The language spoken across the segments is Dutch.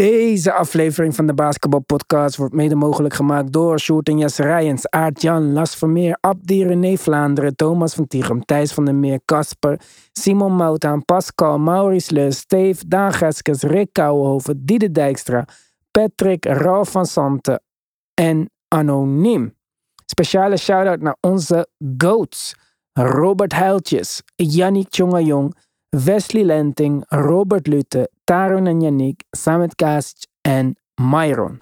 Deze aflevering van de Basketbalpodcast wordt mede mogelijk gemaakt door Sjoerd en Jesse Rijens, Aart Jan, Las Vermeer, Abdi René Vlaanderen, Thomas van Tichem, Thijs van der Meer, Kasper, Simon Moutaan, Pascal, Maurice Leus, Steve, Daan Geskes, Rick Kouwenhoven, Diede Dijkstra, Patrick, Ralf van Santen en Anoniem. Speciale shout-out naar onze GOATs. Robert Huiltjes, Yannick Tjongajong, Wesley Lenting, Robert Lute, Tarun en Yannick, Samet Kasic en Myron.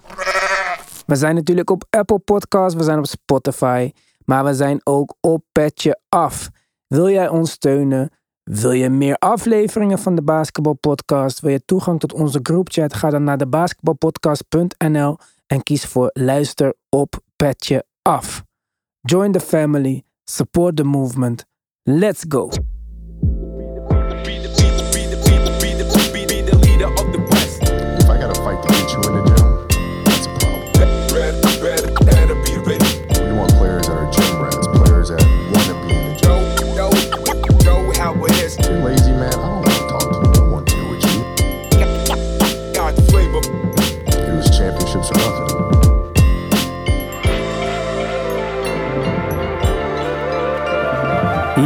We zijn natuurlijk op Apple Podcasts, we zijn op Spotify, maar we zijn ook op Petje Af. Wil jij ons steunen? Wil je meer afleveringen van de Basketball Podcast? Wil je toegang tot onze groupchat? Ga dan naar de basketballpodcast.nl en kies voor luister op Petje Af. Join the family, support the movement. Let's go!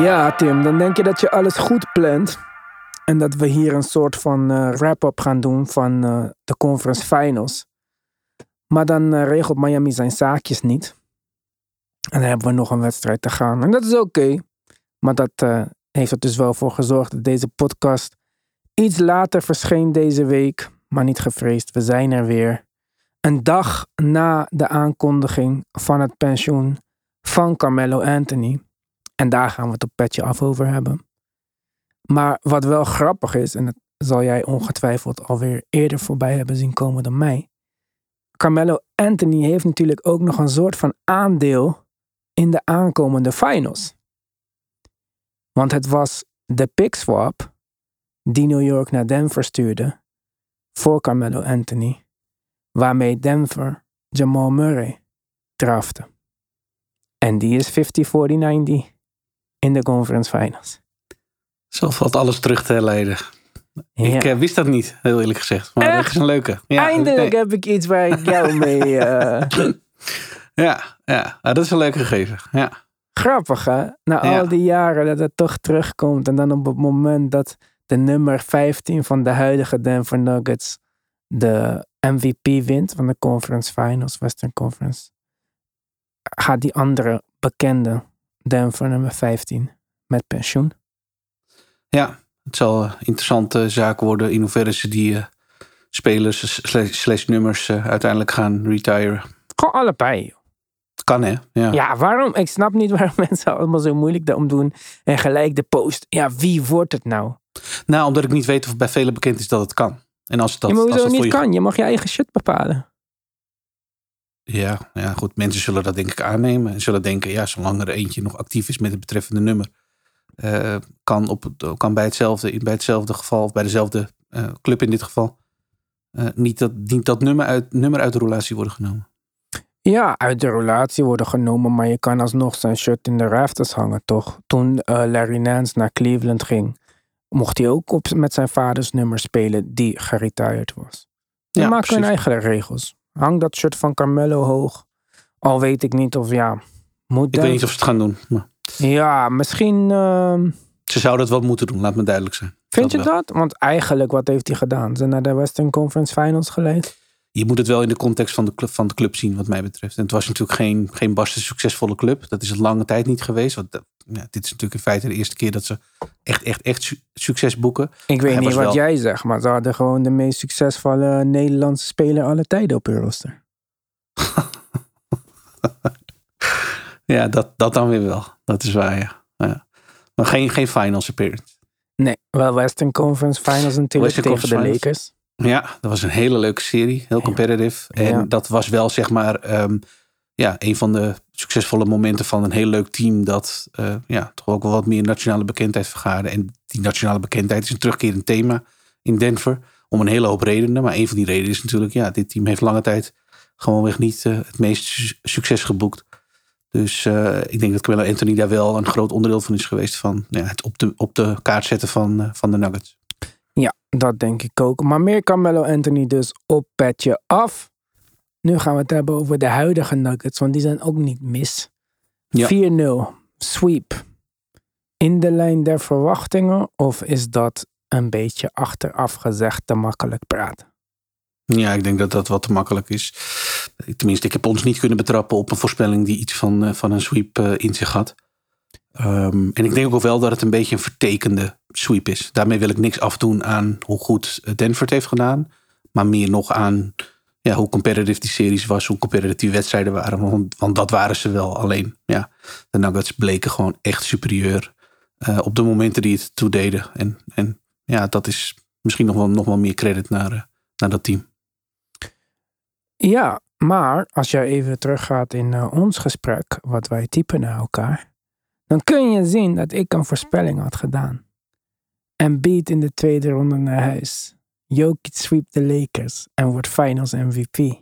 Ja, Tim, dan denk je dat je alles goed plant. En dat we hier een soort van eh, wrap-up gaan doen van eh, de conference finals. Maar dan eh, regelt Miami zijn zaakjes niet. En dan hebben we nog een wedstrijd te gaan. En dat is oké. Maar dat heeft er dus wel voor gezorgd dat deze podcast iets later verscheen deze week. Maar niet gevreesd, we zijn er weer. Een dag na de aankondiging van het pensioen van Carmelo Anthony. En daar gaan we het op petje af over hebben. Maar wat wel grappig is, en dat zal jij ongetwijfeld alweer eerder voorbij hebben zien komen dan mij. Carmelo Anthony heeft natuurlijk ook nog een soort van aandeel in de aankomende finals. Want het was de pick swap die New York naar Denver stuurde voor Carmelo Anthony, waarmee Denver Jamal Murray drafte. En die is 50-40-90 in de conference finals. Zo valt alles terug te herleiden. Ik eh, wist dat niet, heel eerlijk gezegd. Maar dat Echt? is een leuke. Ja, Eindelijk nee. heb ik iets waar ik jou mee. eh, Ja, ja, Ah, dat is een leuk gegeven. Ja. Grappig hè? Na Ja. al die jaren dat het toch terugkomt. En dan op het moment dat de nummer 15 van de huidige Denver Nuggets de MVP wint van de Conference Finals, Western Conference. Gaat die andere bekende Denver nummer 15 met pensioen. ja, het zal een interessante zaak worden in hoeverre ze die eh, spelers slash, slash nummers eh, uiteindelijk gaan retiren. Gewoon allebei. joh. Kan hè? Ja. Ja, waarom? Ik snap niet waarom mensen allemaal zo moeilijk daarom doen. En gelijk de post. Ja, wie wordt het nou? Nou, omdat ik niet weet of bij velen bekend is dat het kan. En als het dat, moet als het niet je- kan. Je mag je eigen shit bepalen. Ja, ja, goed. Mensen zullen dat denk ik aannemen. En zullen denken, ja, zolang er eentje nog actief is met het betreffende nummer. eh, kan, op, kan bij, hetzelfde, bij hetzelfde geval, of bij dezelfde eh, club in dit geval. eh, niet dat, niet dat nummer, uit, nummer uit de relatie worden genomen. Ja, uit de relatie worden genomen, maar je kan alsnog zijn shirt in de rafters hangen, toch? Toen Larry Nance naar Cleveland ging, mocht hij ook op, met zijn vaders nummer spelen die geretired was. Die Ja, maken hun eigen regels. Hang dat shirt van Carmelo hoog. Al weet ik niet of ja, moet Ik dat? weet niet of ze het gaan doen. Maar Ja, misschien ehm, ze zouden het wel moeten doen, laat me duidelijk zijn. vind je Dat wel. dat? Want eigenlijk, wat heeft hij gedaan? Zijn naar de Western Conference Finals geleid? Je moet het wel in de context van de club, van de club zien, wat mij betreft. En het was natuurlijk geen, geen barsten succesvolle club. Dat is het lange tijd niet geweest. Want, eh, ja, dit is natuurlijk in feite de eerste keer dat ze echt, echt, echt su- succes boeken. Ik weet niet wat wel- jij zegt, maar ze hadden gewoon de meest succesvolle Nederlandse speler alle tijden op hun roster. Ja, dat, dat dan weer wel. Dat is waar, ja. ja. Maar geen, geen finals appearance. Nee, wel Western Conference Finals natuurlijk Western tegen de Lakers. Ja, dat was een hele leuke serie. Heel competitive. En Ja. dat was wel, zeg maar, ehm, ja, een van de succesvolle momenten van een heel leuk team. Dat eh, ja, toch ook wel wat meer nationale bekendheid vergaarde. En die nationale bekendheid is een terugkerend thema in Denver. Om een hele hoop redenen. Maar een van die redenen is natuurlijk, ja, dit team heeft lange tijd gewoonweg niet eh, het meest su- succes geboekt. Dus eh, ik denk dat Carmelo Anthony daar wel een groot onderdeel van is geweest. Van ja, het op de, op de kaart zetten van, van de Nuggets. Dat denk ik ook. Maar meer Carmelo Anthony dus op petje af. Nu gaan we het hebben over de huidige Nuggets, want die zijn ook niet mis. Ja. 4-0, sweep. In de lijn der verwachtingen of is dat een beetje achteraf gezegd te makkelijk praten? Ja, ik denk dat dat wat te makkelijk is. Tenminste, ik heb ons niet kunnen betrappen op een voorspelling die iets van, eh, van een sweep eh, in zich had. Ehm, en ik denk ook wel dat het een beetje een vertekende sweep is. Daarmee wil ik niks afdoen aan hoe goed Denver het heeft gedaan. Maar meer nog aan ja, hoe competitive die series was, hoe competitive die wedstrijden waren. Want, want dat waren ze wel. Alleen, ja, de Nuggets bleken gewoon echt superieur eh, op de momenten die het toededen. En, en ja, dat is misschien nog wel, nog wel meer credit naar, eh, naar dat team. Ja, maar als jij even teruggaat in eh, ons gesprek, wat wij typen naar elkaar, dan kun je zien dat ik een voorspelling had gedaan. En beat in de tweede ronde naar huis. Jokic sweep de Lakers en wordt finals MVP.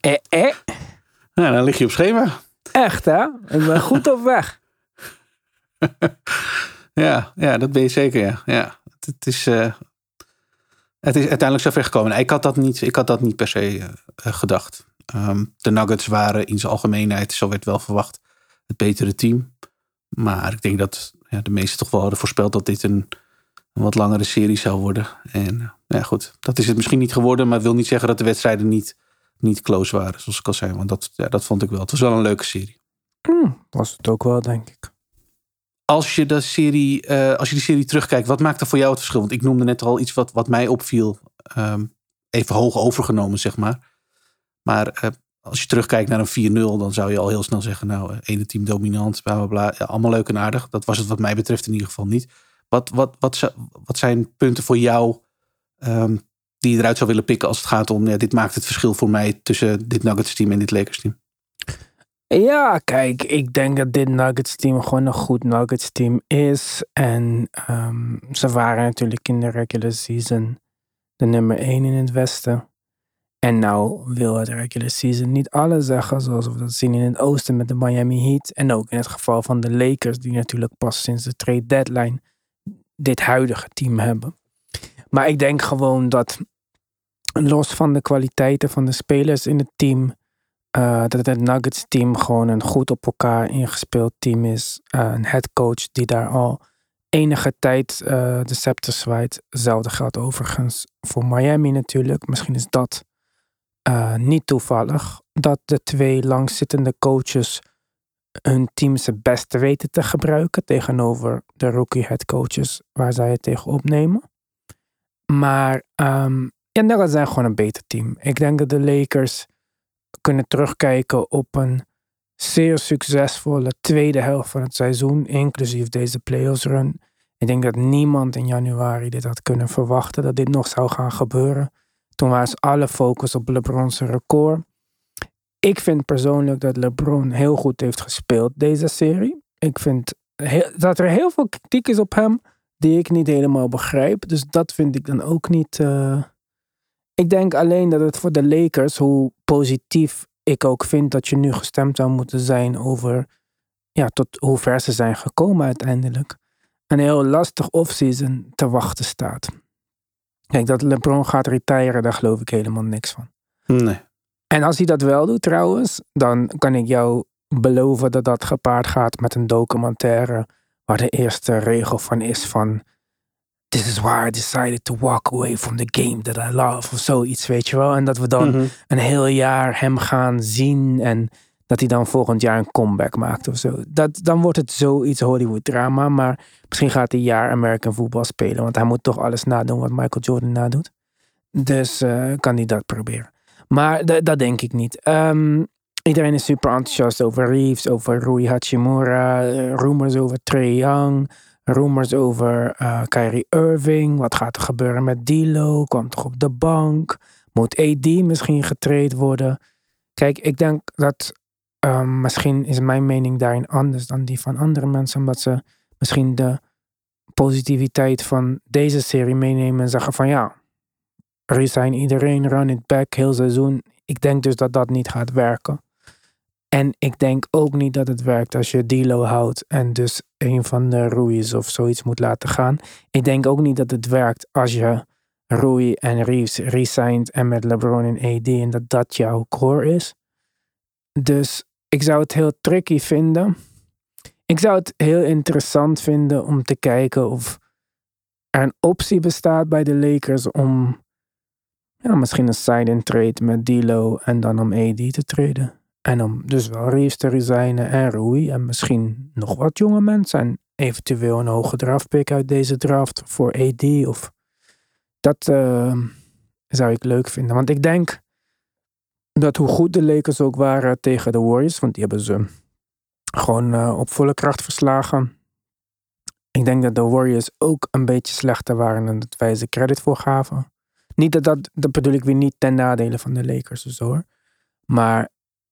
eh, eh. Ja, dan lig je op schema. Echt hè? Ik ben goed op weg. Ja, ja, dat ben je zeker, ja. ja het, het is, eh, het is uiteindelijk zover gekomen. Ik had dat niet, ik had dat niet per se eh, eh, gedacht. Ehm, de Nuggets waren in zijn algemeenheid, zo werd wel verwacht, het betere team. Maar ik denk dat ja, de meesten toch wel hadden voorspeld dat dit een, een wat langere serie zou worden. En eh, ja, goed, dat is het misschien niet geworden, maar wil niet zeggen dat de wedstrijden niet, niet close waren, zoals ik al zei. Want dat, ja, dat vond ik wel. Het was wel een leuke serie. Hm, was het ook wel, denk ik. Als je, de serie, eh, als je die serie terugkijkt, wat maakt er voor jou het verschil? Want ik noemde net al iets wat, wat mij opviel. Ehm, even hoog overgenomen, zeg maar. Maar eh, als je terugkijkt naar een 4-0, dan zou je al heel snel zeggen: Nou, ene team dominant, bla bla bla. Ja, allemaal leuk en aardig. Dat was het, wat mij betreft, in ieder geval niet. Wat, wat, wat, wat zijn punten voor jou ehm, die je eruit zou willen pikken als het gaat om: dit maakt het verschil voor mij tussen dit Nuggets team en dit Lakers team? Ja, kijk, ik denk dat dit Nuggets team gewoon een goed Nuggets team is. En ehm, ze waren natuurlijk in de regular season de nummer 1 in het Westen. En nou wil het regular season niet alles zeggen, zoals we dat zien in het Oosten met de Miami Heat. En ook in het geval van de Lakers, die natuurlijk pas sinds de trade deadline dit huidige team hebben. Maar ik denk gewoon dat, los van de kwaliteiten van de spelers in het team, eh, dat het Nuggets team gewoon een goed op elkaar ingespeeld team is. Eh, een headcoach die daar al enige tijd eh, de scepter zwaait. Hetzelfde geldt overigens voor Miami natuurlijk. Misschien is dat niet toevallig. Dat de twee langzittende coaches hun teams het beste weten te gebruiken. Tegenover de rookie headcoaches waar zij het tegen opnemen. Maar ehm ja, zijn gewoon een beter team. Ik denk dat de Lakers kunnen terugkijken op een zeer succesvolle tweede helft van het seizoen, inclusief deze playoffs run. Ik denk dat niemand in januari dit had kunnen verwachten dat dit nog zou gaan gebeuren. Toen was alle focus op LeBron's record. Ik vind persoonlijk dat LeBron heel goed heeft gespeeld deze serie. Ik vind dat er heel veel kritiek is op hem die ik niet helemaal begrijp. Dus dat vind ik dan ook niet. eh, Ik denk alleen dat het voor de Lakers, hoe positief ik ook vind dat je nu gestemd zou moeten zijn over ja, tot hoe ver ze zijn gekomen uiteindelijk, een heel lastig offseason te wachten staat. Kijk, dat LeBron gaat retiren, daar geloof ik helemaal niks van. Nee. En als hij dat wel doet trouwens, dan kan ik jou beloven dat dat gepaard gaat met een documentaire waar de eerste regel van is van This is why I decided to walk away from the game that I love of zoiets, weet je wel. En dat we dan Mhm. een heel jaar hem gaan zien en dat hij dan volgend jaar een comeback maakt of zo. Dat, dan wordt het zoiets Hollywood drama, maar misschien gaat hij jaar American voetbal spelen, want hij moet toch alles nadoen wat Michael Jordan nadoet. Dus eh, kan hij dat proberen. Maar dat denk ik niet. Ehm, iedereen is super enthousiast over Reeves, over Rui Hachimura, eh, rumors over Trey Young, rumors over eh, Kyrie Irving. Wat gaat er gebeuren met D'Lo? Kwam toch op de bank? Moet AD misschien getraind worden? Kijk, ik denk dat ehm, misschien is mijn mening daarin anders dan die van andere mensen, omdat ze misschien de positiviteit van deze serie meenemen en zeggen van ja, resign iedereen, run it back, heel seizoen. Ik denk dus dat dat niet gaat werken. En ik denk ook niet dat het werkt als je Dilo houdt en dus een van de Ruiz of zoiets moet laten gaan. Ik denk ook niet dat het werkt als je Rui en Reeves resigned en met LeBron en AD en dat dat jouw core is. Dus ik zou het heel tricky vinden. Ik zou het heel interessant vinden om te kijken of er een optie bestaat bij de Lakers om ja, misschien een side-in trade met Dilo en dan om AD te traden. En om dus wel Reeves te resignen en Rui en misschien nog wat jonge mensen en eventueel een hoge draftpick uit deze draft voor AD of dat uh, zou ik leuk vinden. Want ik denk dat hoe goed de Lakers ook waren tegen de Warriors, want die hebben ze gewoon uh, op volle kracht verslagen. Ik denk dat de Warriors ook een beetje slechter waren dan dat wij ze credit voor gaven. Niet dat dat, dat bedoel ik weer niet ten nadele van de Lakers of hoor. Maar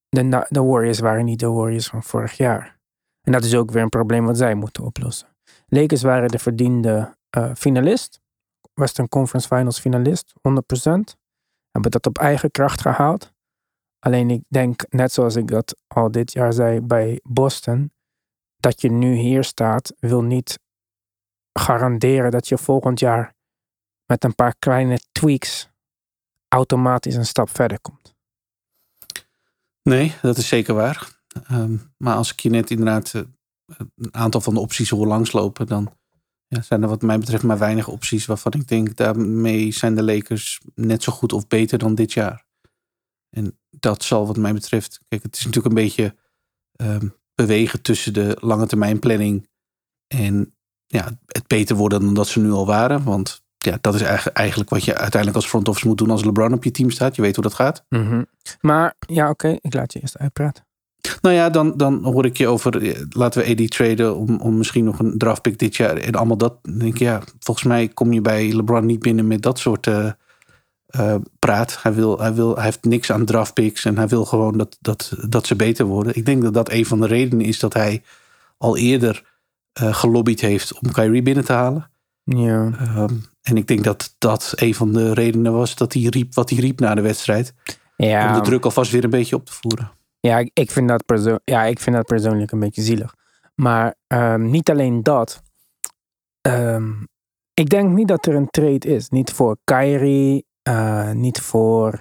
de, Warriors waren niet de Warriors van vorig jaar. En dat is ook weer een probleem wat zij moeten oplossen. Lakers waren de verdiende uh, finalist. Western Conference Finals finalist, 100%. Hebben dat op eigen kracht gehaald. Alleen ik denk, net zoals ik dat al dit jaar zei bij Boston, dat je nu hier staat, wil niet garanderen dat je volgend jaar met een paar kleine tweaks automatisch een stap verder komt. Nee, dat is zeker waar. Um, maar als ik je net inderdaad uh, een aantal van de opties hoor langslopen, dan ja, zijn er wat mij betreft maar weinig opties waarvan ik denk, daarmee zijn de Lakers net zo goed of beter dan dit jaar. En dat zal wat mij betreft, kijk, het is natuurlijk een beetje um, bewegen tussen de lange termijn planning en ja, het beter worden dan dat ze nu al waren. Want ja, dat is eigenlijk wat je uiteindelijk als front office moet doen als LeBron op je team staat. Je weet hoe dat gaat. Mm -hmm. Maar ja, oké, okay, ik laat je eerst uitpraten. Nou ja, dan, dan hoor ik je over, eh, laten we AD traden om, om misschien nog een draftpick dit jaar. En allemaal dat. Dan denk ik, ja, volgens mij kom je bij LeBron niet binnen met dat soort uh, uh, praat. Hij, wil, hij, wil, hij heeft niks aan draftpicks en hij wil gewoon dat, dat, dat ze beter worden. Ik denk dat dat een van de redenen is dat hij al eerder uh, gelobbyd heeft om Kyrie binnen te halen. Ja. Um, en ik denk dat dat een van de redenen was dat hij riep wat hij riep na de wedstrijd. Ja. Om de druk alvast weer een beetje op te voeren. Ja, ik vind dat, perso ja, ik vind dat persoonlijk een beetje zielig. Maar um, niet alleen dat. Um, ik denk niet dat er een trade is. Niet voor Kyrie, uh, niet voor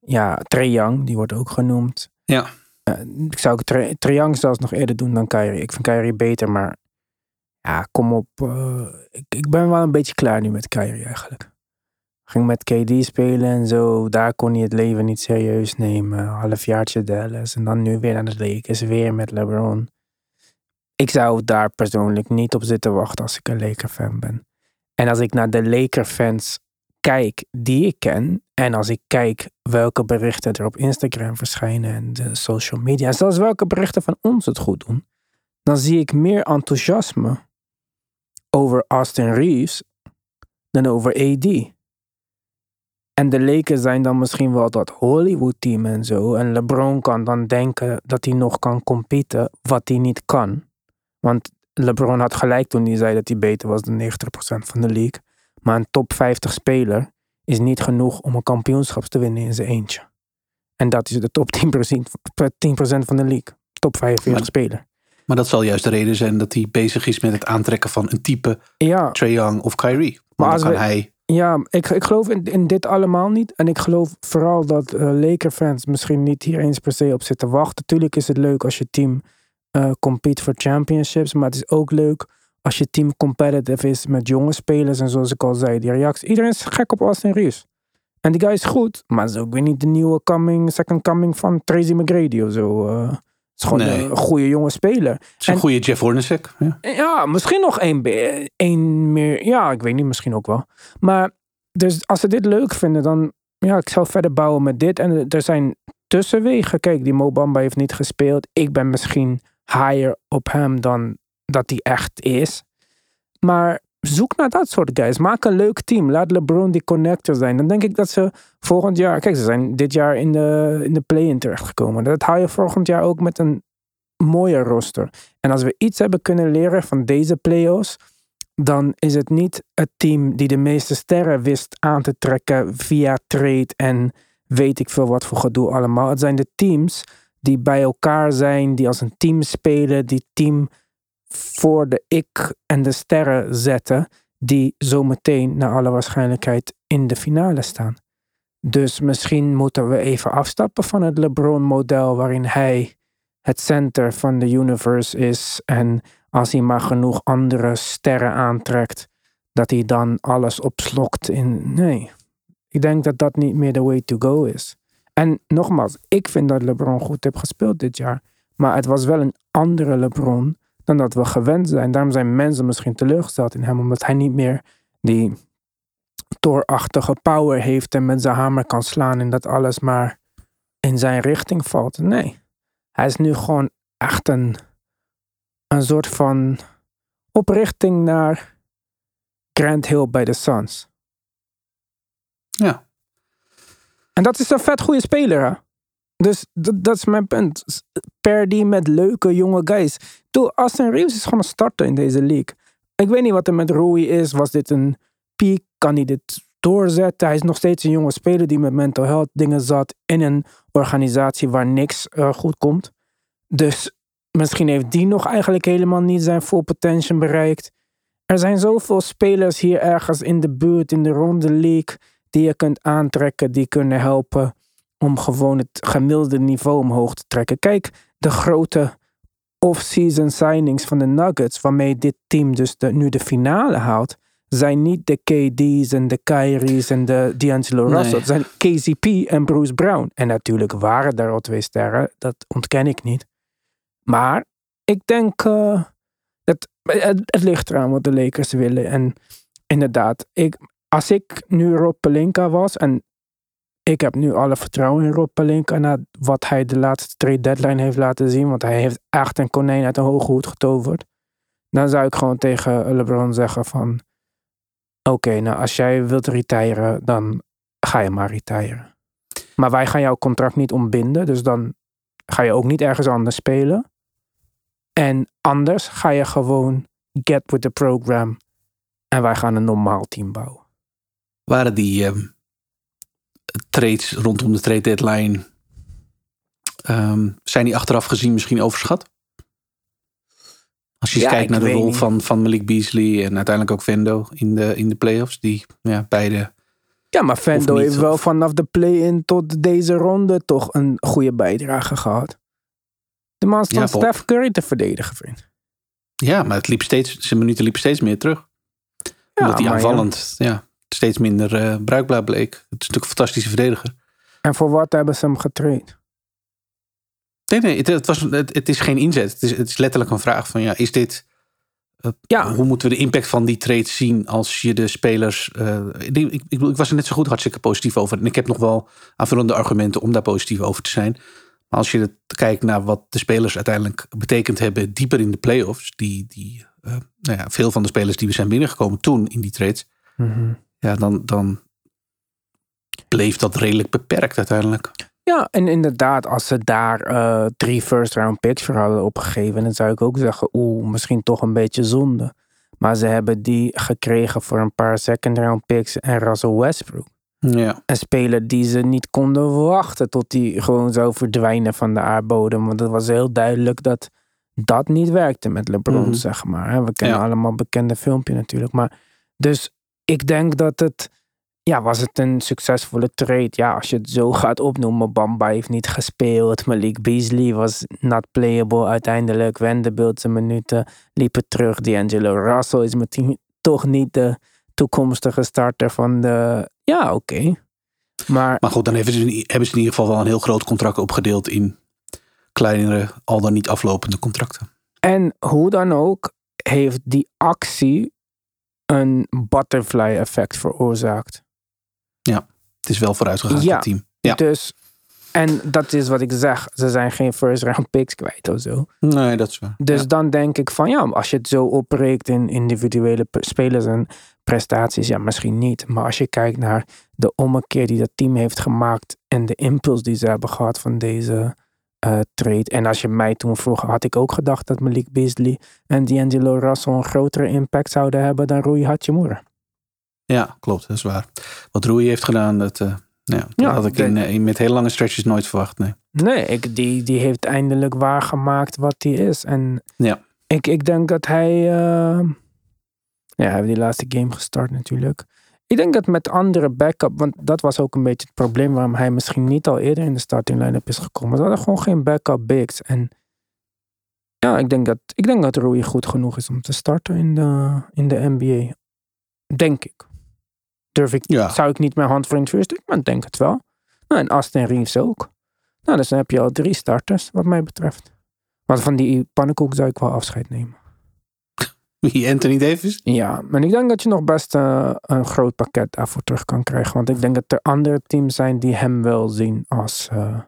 ja, Trae Young, die wordt ook genoemd. Ja. Uh, ik zou Trae Young zelfs nog eerder doen dan Kyrie. Ik vind Kyrie beter, maar ja, kom op. Uh, ik, ben wel een beetje klaar nu met Kyrie eigenlijk. Ging met KD spelen en zo. Daar kon hij het leven niet serieus nemen. Halfjaartje Dallas. En dan nu weer naar de Lakers. Weer met LeBron. Ik zou daar persoonlijk niet op zitten wachten als ik een Laker-fan ben. En als ik naar de Laker-fans kijk die ik ken. En als ik kijk welke berichten er op Instagram verschijnen en de social media. En zelfs welke berichten van ons het goed doen. Dan zie ik meer enthousiasme over Austin Reeves dan over AD. En de Lakers zijn dan misschien wel dat Hollywood-team en zo. En LeBron kan dan denken dat hij nog kan competen, wat hij niet kan. Want LeBron had gelijk toen hij zei dat hij beter was dan 90% van de league. Maar een top 50 speler is niet genoeg om een kampioenschap te winnen in zijn eentje. En dat is de top 10%, 10 van de league. Top 45 maar, speler. Maar dat zal juist de reden zijn dat hij bezig is met het aantrekken van een type ja. Trae Young of Kyrie. Maar dan kan we- hij Ja, ik, ik geloof in, in dit allemaal niet. En ik geloof vooral dat eh Laker-fans misschien niet hier eens per se op zitten wachten. Tuurlijk is het leuk als je team eh compete voor championships. Maar het is ook leuk als je team competitive is met jonge spelers. En zoals ik al zei, die reactie. Iedereen is gek op Austin Reeves. En die guy is goed. Maar is ook weer niet de nieuwe coming, second coming van Tracy McGrady of zo. eh. Het is gewoon Nee. een goede jonge speler. het is een En- goede Jeff Hornacek. Ja. Ja, misschien nog één, één meer. Ja, ik weet niet, misschien ook wel. Maar dus als ze dit leuk vinden, dan ja, ik zou verder bouwen met dit. En er zijn tussenwegen. Kijk, die Mobamba heeft niet gespeeld. Ik ben misschien higher op hem dan dat hij echt is. Maar zoek naar dat soort guys. Maak een leuk team. Laat LeBron die connector zijn. Dan denk ik dat ze volgend jaar... Kijk, ze zijn dit jaar in de, in de play-in terechtgekomen. Dat haal je volgend jaar ook met een mooie roster. En als we iets hebben kunnen leren van deze playoffs, dan is het niet het team die de meeste sterren wist aan te trekken via trade en weet ik veel wat voor gedoe allemaal. Het zijn de teams die bij elkaar zijn, die als een team spelen, die team voor de ik en de sterren zetten, die zometeen naar alle waarschijnlijkheid in de finale staan. Dus misschien moeten we even afstappen van het LeBron-model waarin hij het center van de universe is en als hij maar genoeg andere sterren aantrekt, dat hij dan alles opslokt in. Nee, ik denk dat dat niet meer de way to go is. En nogmaals, ik vind dat LeBron goed heeft gespeeld dit jaar. Maar het was wel een andere LeBron dan dat we gewend zijn. Daarom zijn mensen misschien teleurgesteld in hem, omdat hij niet meer die Thor-achtige power heeft en met zijn hamer kan slaan en dat alles maar in zijn richting valt. Nee, hij is nu gewoon echt een, een soort van oprichting naar Grant Hill bij de Suns. Ja. En dat is een vet goede speler, hè? Dus dat is mijn punt. Per die met leuke jonge guys. Toen, Austin Reeves is gewoon een starter in deze league. Ik weet niet wat er met Rui is. Was dit een piek? Kan hij dit doorzetten? Hij is nog steeds een jonge speler die met mental health dingen zat. In een organisatie waar niks uh, goed komt. Dus misschien heeft die nog eigenlijk helemaal niet zijn full potential bereikt. Er zijn zoveel spelers hier ergens in de buurt, in de ronde league, die je kunt aantrekken, die kunnen helpen om gewoon het gemiddelde niveau omhoog te trekken. Kijk, de grote off-season signings van de Nuggets, waarmee dit team dus de, nu de finale haalt, zijn niet de KD's en de Kyrie's en de D'Angelo Russell. Het zijn KCP en Bruce Brown. En natuurlijk waren daar al twee sterren, dat ontken ik niet. Maar ik denk, uh, het, het, het, ligt eraan wat de Lakers willen. En inderdaad, ik, als ik nu Rob Pelinka was en ik heb nu alle vertrouwen in Rob Pelinka na wat hij de laatste trade deadline heeft laten zien. Want hij heeft echt een konijn uit een hoge hoed getoverd. Dan zou ik gewoon tegen LeBron zeggen van... Oké, nou als jij wilt retiren, dan ga je maar retiren. Maar wij gaan jouw contract niet ontbinden. Dus dan ga je ook niet ergens anders spelen. En anders ga je gewoon get with the program. En wij gaan een normaal team bouwen. Waren die... Uh trades rondom de trade deadline. Um, zijn die achteraf gezien misschien overschat? Als je ja, kijkt naar de rol van, van Malik Beasley en uiteindelijk ook Vendo in de, in de playoffs, die ja, beide. Ja, maar Vendo heeft wel vanaf de play-in tot deze ronde toch een goede bijdrage gehad. De man stond ja, Steph Curry te verdedigen, vriend. Ja, maar het liep steeds, zijn minuten liepen steeds meer terug. Ja, Omdat hij aanvallend, ja steeds minder uh, bruikbaar bleek. Het is natuurlijk een fantastische verdediger. En voor wat hebben ze hem getraind? Nee, nee, het, het was, het, het, is geen inzet. Het is, het is letterlijk een vraag van, ja, is dit... Uh, ja. Hoe moeten we de impact van die trade zien als je de spelers... Uh, ik, ik, ik, was er net zo goed hartstikke positief over. En ik heb nog wel aanvullende argumenten om daar positief over te zijn. Maar als je kijkt naar wat de spelers uiteindelijk betekend hebben... dieper in de playoffs... Die, die, nou ja, veel van de spelers die we zijn binnengekomen toen in die trades... Mm ja, dan, dan bleef dat redelijk beperkt uiteindelijk. Ja, en inderdaad, als ze daar uh, drie first round picks voor hadden opgegeven, dan zou ik ook zeggen, oeh, misschien toch een beetje zonde. Maar ze hebben die gekregen voor een paar second round picks en Russell Westbrook. Ja. Een speler die ze niet konden wachten tot hij gewoon zou verdwijnen van de aardbodem. Want het was heel duidelijk dat dat niet werkte met LeBron, mhm. zeg maar. We kennen allemaal bekende filmpje natuurlijk. Maar dus ik denk dat het, ja, was het een succesvolle trade? Ja, als je het zo gaat opnoemen. Bamba heeft niet gespeeld. Malik Beasley was not playable uiteindelijk. Wendebeeld zijn minuten liepen terug. D'Angelo Russell is meteen toch niet de toekomstige starter van de... Ja, oké. Maar, maar goed, dan hebben ze, hebben ze in ieder geval wel een heel groot contract opgedeeld in kleinere, al dan niet aflopende contracten. En hoe dan ook, heeft die actie een butterfly effect veroorzaakt. Ja, het is wel vooruitgegaan ja, het team. Ja, dus en dat is wat ik zeg. Ze zijn geen first round picks kwijt of zo. Nee, dat is waar. Dus dan denk ik van ja, als je het zo opreekt in individuele spelers en prestaties, ja, misschien niet. Maar als je kijkt naar de ommekeer die dat team heeft gemaakt en de impuls die ze hebben gehad van deze uh, trade. En als je mij toen vroeg, had ik ook gedacht dat Malik Beasley en D'Angelo Russell een grotere impact zouden hebben dan Rui Hachimura. Ja, klopt, dat is waar. Wat Rui heeft gedaan, dat, uh, Ja, dat Ja, had ik in, eh, in- met hele lange stretches nooit verwacht. Nee. Nee, ik, die, die heeft eindelijk waargemaakt wat hij is. En Ja. ik, ik denk dat hij. eh, ja, hij heeft die laatste game gestart natuurlijk. Ik denk dat met andere backup, want dat was ook een beetje het probleem waarom hij misschien niet al eerder in de starting line-up is gekomen. Ze hadden gewoon geen backup bigs. En ja, ik denk dat, ik denk dat Rui goed genoeg is om te starten in de, in de NBA. Denk ik. Durf ik, Ja. zou ik niet mijn hand voor in het vuur steken, maar ik denk het wel. Nou, en Austin Reeves ook. Nou, dus dan heb je al drie starters, wat mij betreft. Want van die pannenkoek zou ik wel afscheid nemen. Wie, Anthony Davis? Ja, en ik denk dat je nog best eh, een groot pakket daarvoor terug kan krijgen. Want ik denk dat er andere teams zijn die hem wel zien als... eh,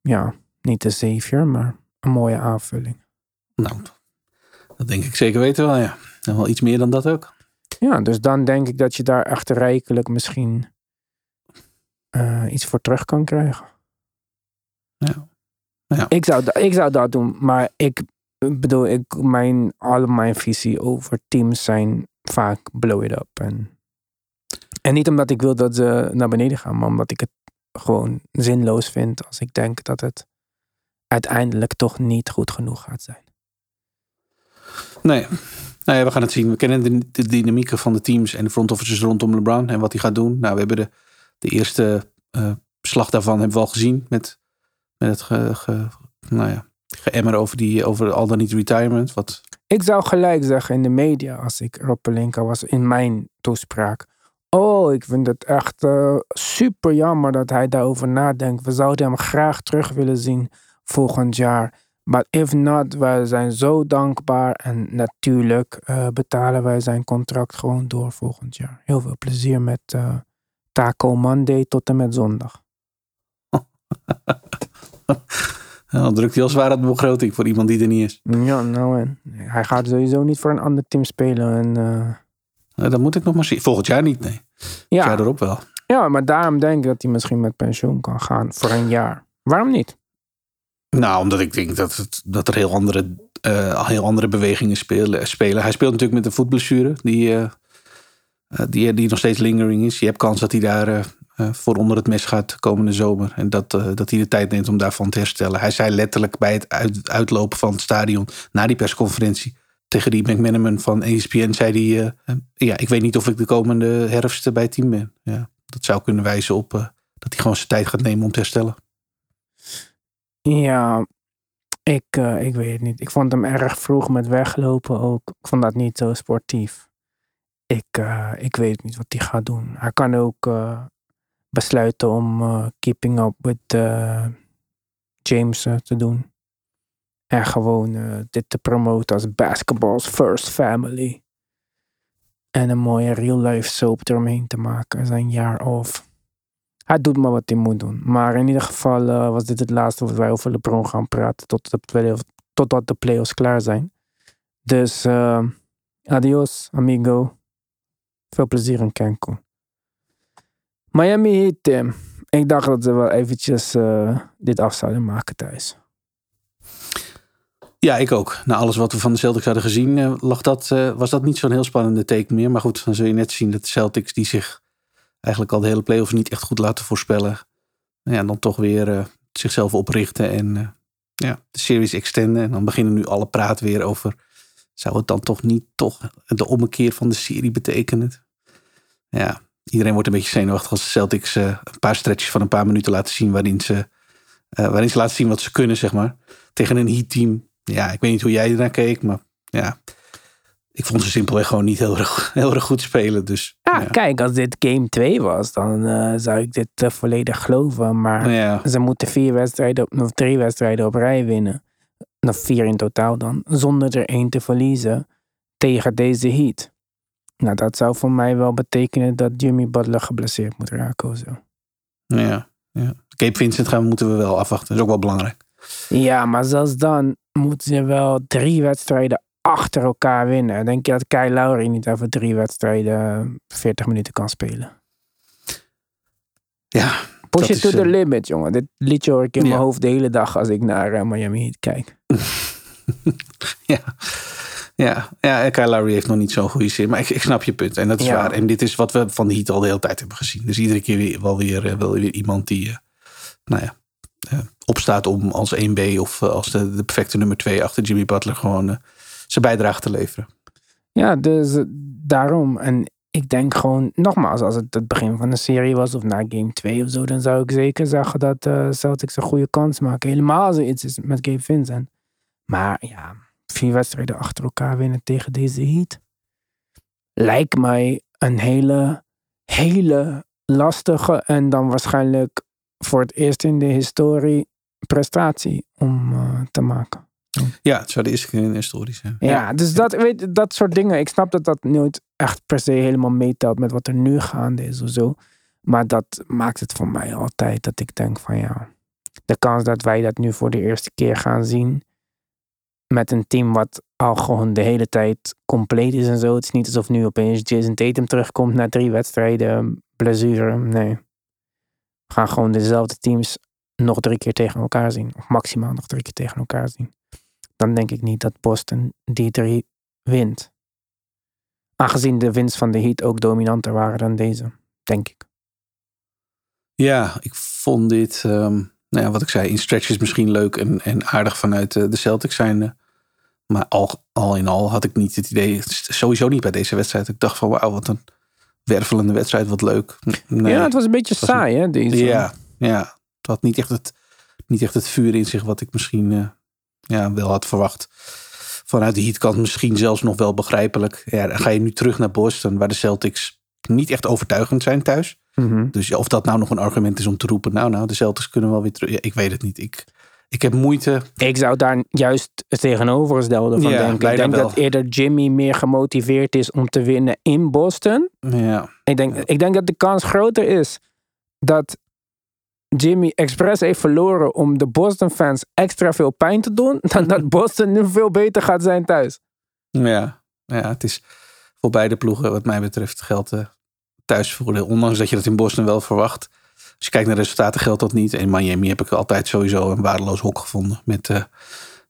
ja, niet de savior, maar een mooie aanvulling. Nou, dat denk ik zeker weten wel, ja. En wel iets meer dan dat ook. Ja, dus dan denk ik dat je daar echt rijkelijk misschien eh, iets voor terug kan krijgen. Ja. Ja. Ik, zou, ik zou dat doen, maar ik bedoel, ik, mijn, al mijn visie over teams zijn vaak blow it up. En, en niet omdat ik wil dat ze naar beneden gaan, maar omdat ik het gewoon zinloos vind als ik denk dat het uiteindelijk toch niet goed genoeg gaat zijn. Nee. Nou we gaan het zien. We kennen de, de dynamieken van de teams en de front offices rondom LeBron en wat hij gaat doen. Nou, we hebben de, de eerste eh, slag daarvan hebben we al gezien met, met het ge- nou ja, geëmmer over, die, over al dan niet retirement. Wat, Ik zou gelijk zeggen in de media, als ik Rob Pelinka was, in mijn toespraak. Oh, ik vind het echt eh, super jammer dat hij daarover nadenkt. We zouden hem graag terug willen zien volgend jaar. Maar if not, wij zijn zo dankbaar. En natuurlijk eh, betalen wij zijn contract gewoon door volgend jaar. Heel veel plezier met eh, Taco Monday tot en met zondag. dan drukt hij al zwaar aan de begroting voor iemand die er niet is. Ja, nou en. Hij gaat sowieso niet voor een ander team spelen. En, Nou, dat moet ik nog maar zien. Volgend jaar niet, nee. Ja. jaar erop wel. Ja, maar daarom denk ik dat hij misschien met pensioen kan gaan voor een jaar. Waarom niet? Nou, omdat ik denk dat, het, dat er heel andere, eh, heel andere bewegingen spelen, spelen. Hij speelt natuurlijk met een voetblessure die, eh, die, die nog steeds lingering is. Je hebt kans dat hij daar voor onder het mes gaat komende zomer. En dat, eh, dat hij de tijd neemt om daarvan te herstellen. Hij zei letterlijk bij het uit- uitlopen van het stadion na die persconferentie. Tegen die McManaman van ESPN zei hij... eh, eh, ja, ik weet niet of ik de komende herfst bij het team ben. Ja, dat zou kunnen wijzen op eh, dat hij gewoon zijn tijd gaat nemen om te herstellen. Ja, ik, eh, ik weet het niet. Ik vond hem erg vroeg met weglopen ook. Ik vond dat niet zo sportief. Ik, eh, ik weet niet wat hij gaat doen. Hij kan ook eh, besluiten om eh, keeping up with eh, James eh, te doen. En gewoon dit te promoten als basketball's first family. En een mooie real life soap eromheen te maken. Zijn jaar of. Hij doet maar wat hij moet doen. Maar in ieder geval was dit het laatste wat wij over LeBron gaan praten. Tot de totdat de playoffs klaar zijn. Dus adios, amigo. Veel plezier in Cancun. Miami Heat, Tim. Ik dacht dat ze wel eventjes eh, dit af zouden maken thuis. Ja, ik ook. Na alles wat we van de Celtics hadden gezien, eh, lag dat, eh, was dat niet zo'n heel spannende teken meer. Maar goed, dan zul je net zien dat de Celtics, die zich eigenlijk al de hele playoffs niet echt goed laten voorspellen, ja, dan toch weer zichzelf oprichten en ja, de series extenden. En dan beginnen nu alle praat weer over, zou het dan toch niet toch de ommekeer van de serie betekenen? Ja, iedereen wordt een beetje zenuwachtig als de Celtics eh, een paar stretches van een paar minuten laten zien waarin ze, eh, waarin ze laten zien wat ze kunnen, zeg maar. Tegen een Heat team ja, ik weet niet hoe jij ernaar keek, maar ja. Ik vond ze simpelweg gewoon niet heel erg, heel erg goed spelen. Dus Ja, ja. kijk, als dit game 2 was, dan eh, zou ik dit volledig geloven. Maar Ja, ze moeten vier wedstrijden, op, of drie wedstrijden op rij winnen. Of vier in totaal dan. Zonder er één te verliezen tegen deze Heat. Nou, dat zou voor mij wel betekenen dat Jimmy Butler geblesseerd moet raken of zo. ja, ja. Cape Vincent gaan moeten we wel afwachten. Dat is ook wel belangrijk. Ja, maar zelfs dan moeten ze wel drie wedstrijden achter elkaar winnen. Denk je dat Kyle Lowry niet over drie wedstrijden 40 minuten kan spelen? Ja, Push it to the eh, limit, jongen. Dit liedje hoor ik in Ja. mijn hoofd de hele dag als ik naar eh, Miami Heat kijk. ja. Ja, ja Kyle Lowry heeft nog niet zo'n goede zin. Maar ik, ik snap je punt. En dat is Ja. waar. En dit is wat we van de Heat al de hele tijd hebben gezien. Dus iedere keer weer, wel, weer, eh, wel weer iemand die eh, nou ja, eh, opstaat om als 1B of als de, de perfecte nummer 2 achter Jimmy Butler gewoon zijn bijdrage te leveren. Ja, dus daarom. En ik denk gewoon, nogmaals, als het het begin van de serie was of na game 2 of zo, dan zou ik zeker zeggen dat eh Celtics een goede kans maken. Helemaal als er iets is met Gabe Vincent. Maar ja, vier wedstrijden achter elkaar winnen tegen deze Heat. Lijkt mij een hele, hele lastige en dan waarschijnlijk voor het eerst in de historie prestatie om eh, te maken. Ja, het zou de eerste keer in de historie zijn. Ja, dus dat, weet, dat soort dingen. Ik snap dat dat nooit echt per se helemaal meetelt met wat er nu gaande is of zo. Maar dat maakt het voor mij altijd dat ik denk van ja, de kans dat wij dat nu voor de eerste keer gaan zien met een team wat al gewoon de hele tijd compleet is en zo. Het is niet alsof nu opeens Jason Tatum terugkomt na drie wedstrijden, blessure. Nee. We gaan gewoon dezelfde teams nog drie keer tegen elkaar zien. Of maximaal nog drie keer tegen elkaar zien dan denk ik niet dat Boston die drie wint. Aangezien de winst van de Heat ook dominanter waren dan deze, denk ik. Ja, ik vond dit, ehm, nou ja, wat ik zei, in stretches misschien leuk en, en aardig vanuit eh, de Celtics zijnde. Maar al, al in al had ik niet het idee, sowieso niet bij deze wedstrijd. Ik dacht van wauw, wat een wervelende wedstrijd, wat leuk. Nee. Ja, het was een beetje was saai, hè, deze. Ja, ja, het had niet echt het, niet echt het vuur in zich wat ik misschien eh, ja, wel had verwacht. Vanuit de Heatkant misschien zelfs nog wel begrijpelijk. Ja, dan ga je nu terug naar Boston, waar de Celtics niet echt overtuigend zijn thuis. Mhm. Dus of dat nou nog een argument is om te roepen, nou, nou, de Celtics kunnen wel weer terug. Ja, ik weet het niet. Ik, ik heb moeite. Ik zou daar juist het tegenovergestelde van Ja, denken. Ik denk wel. dat eerder Jimmy meer gemotiveerd is om te winnen in Boston. Ja, Ik denk, ik denk dat de kans groter is dat Jimmy expres heeft verloren om de Boston fans extra veel pijn te doen, dan dat Boston nu veel beter gaat zijn thuis. ja, ja, het is voor beide ploegen, wat mij betreft, geldt uh, thuisvoordeel. Ondanks dat je dat in Boston wel verwacht. Als je kijkt naar de resultaten, geldt dat niet. In Miami heb ik altijd sowieso een waardeloos hok gevonden. Met uh,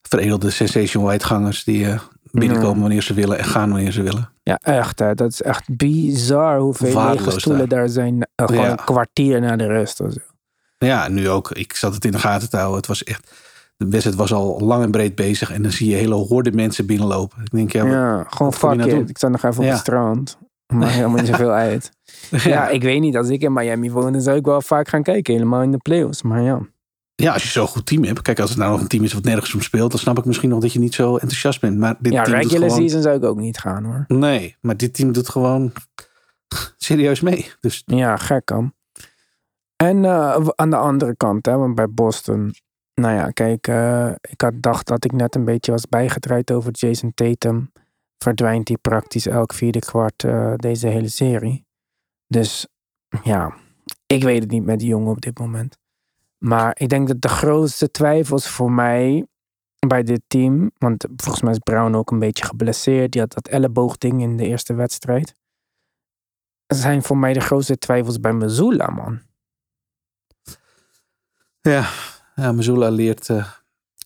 veredelde sensation whitegangers die uh, binnenkomen Ja. wanneer ze willen en gaan wanneer ze willen. Ja, echt. Hè. Dat is echt bizar hoeveel Waardeloos lege stoelen daar. daar zijn. eh, gewoon Ja. een kwartier na de rust. Of zo. Ja, nu ook. Ik zat het in de gaten te houden. Het was echt. De wedstrijd was al lang en breed bezig. En dan zie je hele horde mensen binnenlopen. Ik denk, ja, wat- Ja, gewoon wat wil je fuck nou? Ik sta nog even op het strand. Maar helemaal niet zoveel uit. Ja, ik weet niet. Als ik in Miami woon, dan zou ik wel vaak gaan kijken. Helemaal in de playoffs. Maar ja. Ja, als je zo'n goed team hebt. Kijk, als het nou nog een team is wat nergens om speelt. Dan snap ik misschien nog dat je niet zo enthousiast bent. Maar dit Ja, team doet regular gewoon... season zou ik ook niet gaan hoor. Nee, maar dit team doet gewoon serieus mee. Dus Ja, gek dan. En eh, aan de andere kant, hè, want bij Boston. Nou ja, kijk, eh, ik had dacht dat ik net een beetje was bijgedraaid over Jason Tatum. Verdwijnt hij praktisch elk vierde kwart eh, deze hele serie. Dus ja, ik weet het niet met die jongen op dit moment. Maar ik denk dat de grootste twijfels voor mij bij dit team. Want volgens mij is Brown ook een beetje geblesseerd. Die had dat elleboogding in de eerste wedstrijd. Zijn voor mij de grootste twijfels bij Missoula, man. ja, ja Missoula leert, eh,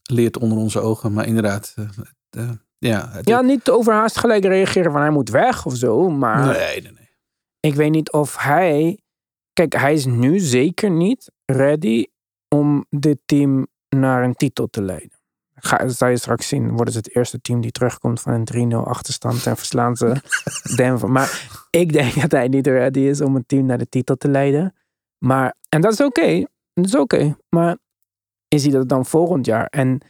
leert onder onze ogen. Maar inderdaad, eh, eh, ja. het- Ja, niet overhaast gelijk reageren van hij moet weg of zo. Maar nee, nee, nee. Ik weet niet of hij. Kijk, hij is nu zeker niet ready om dit team naar een titel te leiden. Ga, zal je straks zien. Worden ze het eerste team die terugkomt van een 3-0 achterstand en verslaan ze Denver. Maar ik denk dat hij niet ready is om een team naar de titel te leiden. Maar, en dat is oké. Dat is oké. Maar is hij dat dan volgend jaar? En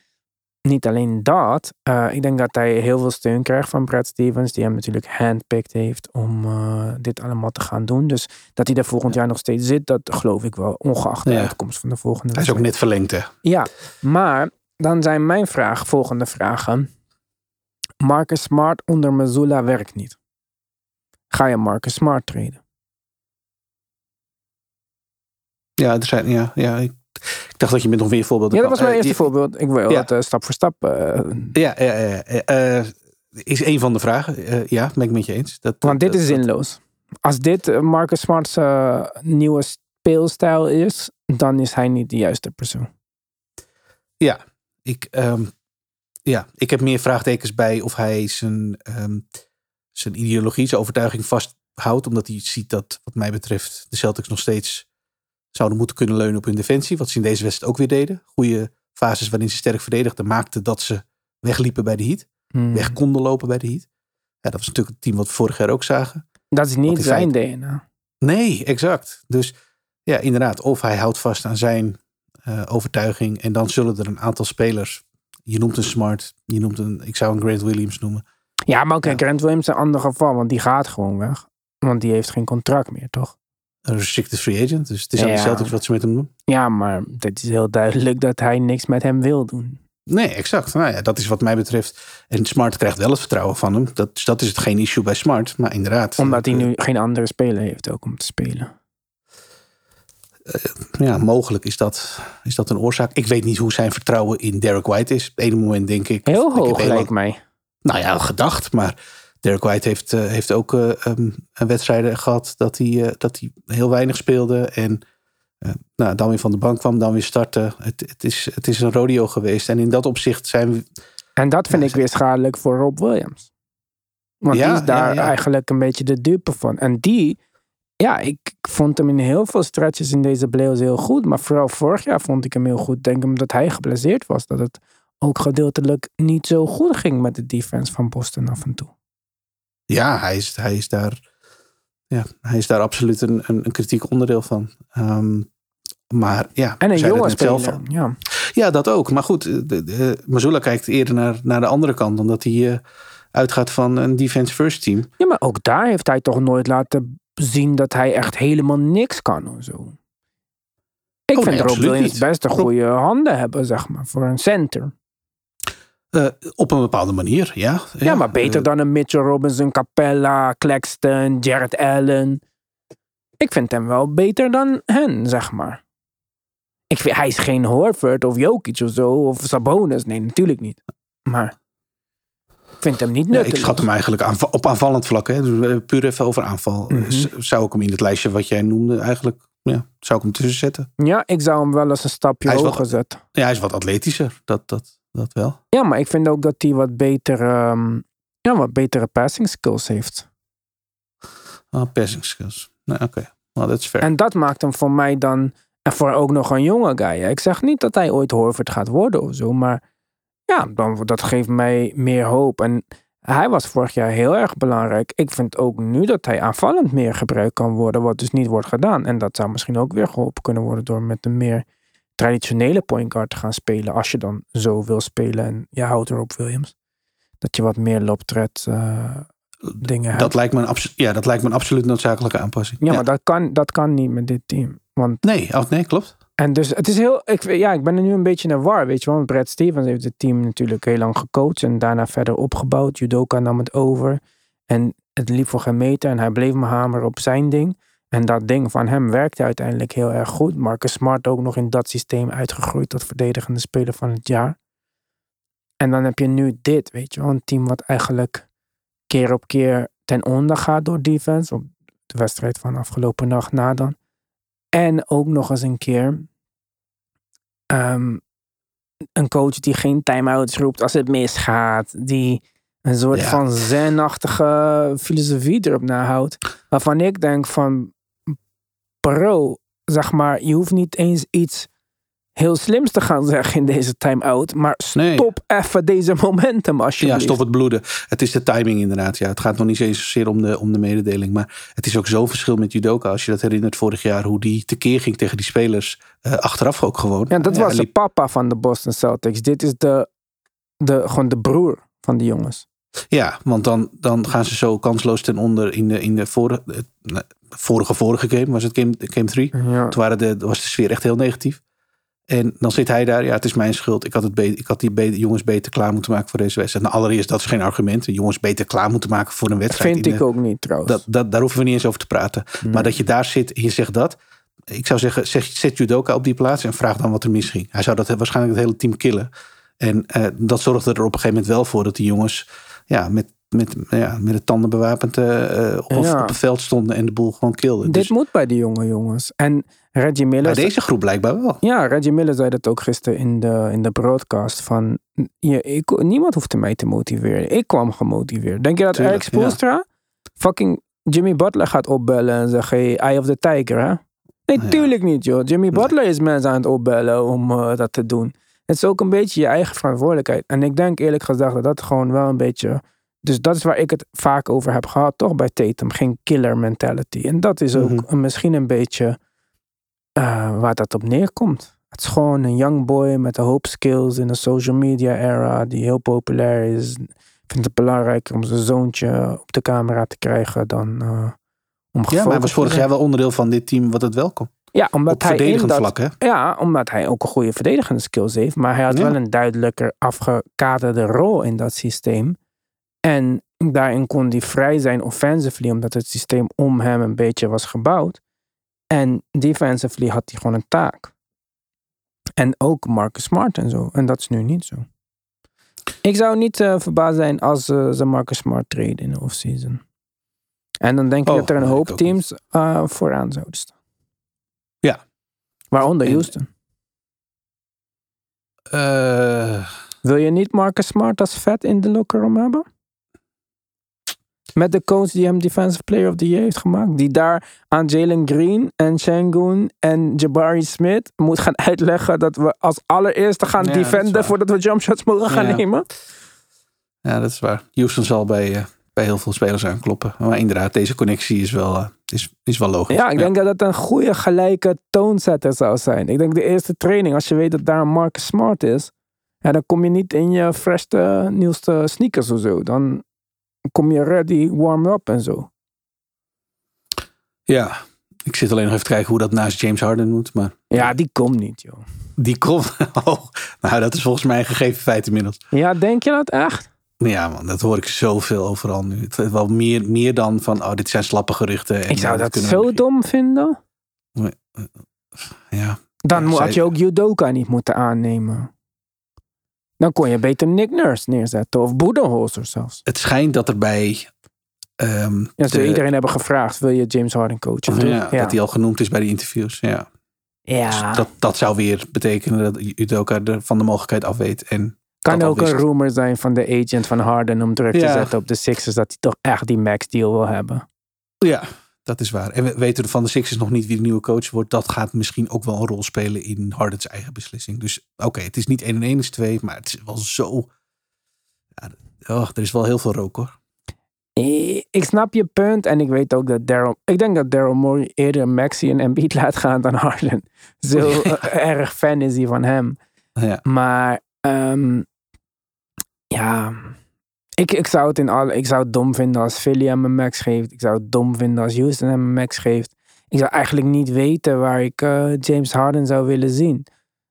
niet alleen dat. eh, ik denk dat hij heel veel steun krijgt van Brad Stevens. Die hem natuurlijk handpicked heeft om eh, dit allemaal te gaan doen. Dus dat hij er volgend jaar nog steeds zit, dat geloof ik wel. Ongeacht de Ja. uitkomst van de volgende Hij is ook net verlengd, hè. Ja, maar dan zijn mijn vraag, volgende vragen. Marcus Smart onder Missoula werkt niet. Ga je Marcus Smart treden? Ja, er zijn, ja, ja ik, ik dacht dat je met nog meer voorbeelden Ja, dat was mijn Eh, eerste voorbeeld. Ik wil Ja. het eh, stap voor stap. eh, Ja, ja, ja, is een van de vragen. Ja, ben ik met je eens. Dat, want dit dat- is dat- zinloos. Als dit Marcus Smart's nieuwe speelstijl is, dan is hij niet de juiste persoon. Ja, ik, ehm, ja, ik heb meer vraagtekens bij of hij zijn, ehm, zijn ideologie, zijn overtuiging vasthoudt. Omdat hij ziet dat, wat mij betreft, de Celtics nog steeds zouden moeten kunnen leunen op hun defensie. Wat ze in deze wedstrijd ook weer deden. Goede fases waarin ze sterk verdedigden, maakten dat ze wegliepen bij de Heat. Hmm. Weg konden lopen bij de Heat. Ja, dat was natuurlijk het team wat we vorig jaar ook zagen. Dat is niet zijn DNA. Nee, exact. Dus ja, inderdaad. Of hij houdt vast aan zijn eh, overtuiging. En dan zullen er een aantal spelers. Je noemt een Smart. Je noemt een. Ik zou een Grant Williams noemen. Ja, maar oké, Ja. Grant Williams is een ander geval, want die gaat gewoon weg. Want die heeft geen contract meer, toch? Een restricted free agent. Dus het is aan Ja. de Celtics wat ze met hem doen. Ja, maar het is heel duidelijk dat hij niks met hem wil doen. Nee, exact. Nou ja, dat is wat mij betreft. En Smart krijgt wel het vertrouwen van hem. Dat, dus dat is het geen issue bij Smart. Maar inderdaad. Omdat hij eh, nu geen andere speler heeft ook om te spelen. Ja, mogelijk is dat, is dat een oorzaak. Ik weet niet hoe zijn vertrouwen in Derek White is. Op het ene moment denk ik. Heel ik hoog lijkt lang- mij. Nou ja, gedacht. Maar Derek White heeft, eh, heeft ook eh, ehm, een wedstrijden gehad dat hij, eh, dat hij heel weinig speelde. En eh, nou, dan weer van de bank kwam, dan weer starten. Het, het, is, het is een rodeo geweest. En in dat opzicht zijn we. En dat vind Ja, ik weer schadelijk voor Rob Williams. Want Ja, die is daar ja, eigenlijk een beetje de dupe van. En die, ja, ik ik vond hem in heel veel stretches in deze playoffs heel goed. Maar vooral vorig jaar vond ik hem heel goed. Denk omdat hij geblesseerd was. Dat het ook gedeeltelijk niet zo goed ging met de defense van Boston af en toe. Ja, hij is, hij is, daar, ja, hij is daar absoluut een, een, een kritiek onderdeel van. Ehm, maar ja, En een zeiden jonge het net zelf al. Ja. Ja, dat ook. Maar goed, de, de, Mazzulla kijkt eerder naar, naar de andere kant. Omdat hij eh, uitgaat van een defense first team. ja, maar ook daar heeft hij toch nooit laten zien dat hij echt helemaal niks kan of zo. Ik Oh, vind nee, Rob Williams best een goede handen hebben, zeg maar, voor een center. Eh, op een bepaalde manier, ja. Ja, maar beter eh, dan een Mitchell Robinson, Capella, Claxton, Jared Allen. Ik vind hem wel beter dan hen, zeg maar. Ik vind, hij is geen Horford of Jokic of zo, of Sabonis. Nee, natuurlijk niet. Maar ik vind hem niet Ja, nuttig. ik schat hem eigenlijk aanva- op aanvallend vlak. Hè. Dus eh, puur even over aanval. Mhm. Zou ik hem in het lijstje wat jij noemde eigenlijk... Ja, zou ik hem tussen zetten. Ja, ik zou hem wel eens een stapje hoger wat- zetten. Ja, hij is wat atletischer. Dat, dat, dat wel. Ja, maar ik vind ook dat hij wat, beter, ehm, ja, wat betere passing skills heeft. Ah, passing skills. Nou, oké. Nou, dat is fair. En dat maakt hem voor mij dan, en voor ook nog een jonge guy. hè. Ik zeg niet dat hij ooit Horford gaat worden of zo, maar ja, dan, dat geeft mij meer hoop. En hij was vorig jaar heel erg belangrijk. Ik vind ook nu dat hij aanvallend meer gebruikt kan worden, wat dus niet wordt gedaan. En dat zou misschien ook weer geholpen kunnen worden door met een meer traditionele point guard te gaan spelen. Als je dan zo wil spelen en je houdt erop Williams. Dat je wat meer loptred eh dingen hebt. dat, lijkt me een ja, dat lijkt me een absoluut noodzakelijke aanpassing. ja, maar dat kan, dat kan niet met dit team. Want Nee, oh, nee, klopt. En dus het is heel. Ik, ja, ik ben er nu een beetje naar war, weet je wel. Want Brad Stevens heeft het team natuurlijk heel lang gecoacht en daarna verder opgebouwd. Judoka nam het over. En het liep voor geen meter en hij bleef maar hameren op zijn ding. En dat ding van hem werkte uiteindelijk heel erg goed. Marcus Smart ook nog in dat systeem uitgegroeid tot verdedigende speler van het jaar. En dan heb je nu dit, weet je wel. Een team wat eigenlijk keer op keer ten onder gaat door defense. Op de wedstrijd van afgelopen nacht na dan. En ook nog eens een keer ehm, een coach die geen time-outs roept als het misgaat. Die een soort Ja. van zen-achtige filosofie erop nahoudt. Waarvan ik denk van, bro, zeg maar, je hoeft niet eens iets heel slims te gaan zeggen in deze time-out. Maar Nee. stop even deze momentum Ja, alsjeblieft. stop het bloeden. Het is de timing inderdaad. Ja, het gaat nog niet eens zozeer om de, om de mededeling. Maar het is ook zo'n verschil met judoka. Als je dat herinnert vorig jaar. Hoe die tekeer ging tegen die spelers. eh, achteraf ook gewoon. Ja, dat Ja, was de papa van de Boston Celtics. Dit is de, de, gewoon de broer van die jongens. Ja, want dan, dan gaan ze zo kansloos ten onder in de, in de vorige, vorige, vorige game. Was het game, game 3? Ja. Toen waren de, was de sfeer echt heel negatief. En dan zit hij daar. Ja, het is mijn schuld. Ik had, het beter, ik had die jongens beter klaar moeten maken voor deze wedstrijd. Nou, allereerst, dat is geen argument. Jongens beter klaar moeten maken voor een wedstrijd. Vind in ik de- ook niet trouwens. Dat, dat, daar hoeven we niet eens over te praten. Maar dat je daar zit en je zegt dat. Ik zou zeggen, zeg, zet judoka op die plaats en vraag dan wat er misging. Hij zou dat waarschijnlijk het hele team killen. En eh, dat zorgde er op een gegeven moment wel voor dat die jongens ja, met, met, ja, met de tanden bewapend eh, eh, op, Ja. op het veld stonden en de boel gewoon kilden. Dit Dus, moet bij die jonge jongens. En Reggie Miller. Bij deze groep blijkbaar wel. Ja, Reggie Miller zei dat ook gisteren in de, in de broadcast. Van, je, ik, niemand hoefde mij te motiveren. Ik kwam gemotiveerd. Denk je dat Tuurlijk, Eric Spoelstra fucking Jimmy Butler gaat opbellen en zeggen... Hey, Eye of the Tiger, hè? Nee, Ja. tuurlijk niet, joh. Jimmy Butler is mensen aan het opbellen om eh, dat te doen. Het is ook een beetje je eigen verantwoordelijkheid. En ik denk eerlijk gezegd dat dat gewoon wel een beetje... Dus dat is waar ik het vaak over heb gehad, toch bij Tatum. Geen killer mentality. En dat is ook Mhm. misschien een beetje eh, waar dat op neerkomt. Het is gewoon een young boy met een hoop skills in de social media era die heel populair is. Vindt het belangrijker om zijn zoontje op de camera te krijgen dan eh, om Ja, maar hij was vorig jaar wel onderdeel van dit team wat het welkom. Ja, omdat Op hij verdedigend dat, vlak, hè? Ja, omdat hij ook een goede verdedigende skills heeft. Maar hij had Ja. wel een duidelijker afgekaderde rol in dat systeem. En daarin kon hij vrij zijn offensively, omdat het systeem om hem een beetje was gebouwd. En defensively had hij gewoon een taak. En ook Marcus Smart en zo. En dat is nu niet zo. Ik zou niet eh, verbaasd zijn als eh, ze Marcus Smart treden in de offseason. En dan denk ik Oh, dat er een hoop teams eh, vooraan zouden staan. Waaronder En- Houston. Eh, Wil je niet Marcus Smart als vet in de locker room hebben? Met de coach die hem Defensive Player of the Year heeft gemaakt. Die daar aan Jalen Green en Shangoon en Jabari Smith moet gaan uitleggen dat we als allereerste gaan Ja, defenden voordat we jumpshots mogen gaan Ja. nemen. ja, dat is waar. Houston zal bij, eh, bij heel veel spelers aankloppen. Maar inderdaad, deze connectie is wel, eh, is, is wel logisch. Ja, ik denk dat dat een goede gelijke toonzetter zou zijn. Ik denk de eerste training, als je weet dat daar een Marcus Smart is, ja, dan kom je niet in je freshste, nieuwste sneakers of zo. Dan kom je ready, warm up en zo. Ja, ik zit alleen nog even te kijken hoe dat naast James Harden moet. Maar Ja, die komt niet, joh. die komt. Oh, nou, dat is volgens mij een gegeven feit inmiddels. Ja, denk je dat echt? Ja, man, dat hoor ik zoveel overal nu. Het wel meer, meer dan van, oh, dit zijn slappe geruchten. En Ik zou eh, dat we zo dom vinden. Ja, Dan Ja, zij- had je ook Judoka niet moeten aannemen. Dan kon je beter Nick Nurse neerzetten. Of Budenholzer zelfs. het schijnt dat er bij. ehm, Ja, de- iedereen hebben gevraagd, wil je James Harden coachen? ja, toch? Dat hij al genoemd is bij de interviews. Ja. ja. Dus dat, dat zou weer betekenen dat Udoka er van de mogelijkheid af weet. En kan ook een rumor zijn van de agent van Harden om druk te zetten op de Sixers dat hij toch echt die max deal wil hebben. Ja, dat is waar. En we weten van de Sixers nog niet wie de nieuwe coach wordt. Dat gaat misschien ook wel een rol spelen in Hardens eigen beslissing. Dus oké, het is niet 1 en 1 is 2, maar het is wel zo. Ja, oh, er is wel heel veel rook hoor. Eh, Ik snap je punt en ik weet ook dat Daryl... Ik denk dat Daryl Morey eerder Maxi en Embiid laat gaan dan Harden. Zo erg fan is hij van hem. Ja, Maar ehm, ja, ik, ik, zou het in alle, ik zou het dom vinden als Philly hem een max geeft. Ik zou het dom vinden als Houston hem een max geeft. Ik zou eigenlijk niet weten waar ik eh, James Harden zou willen zien.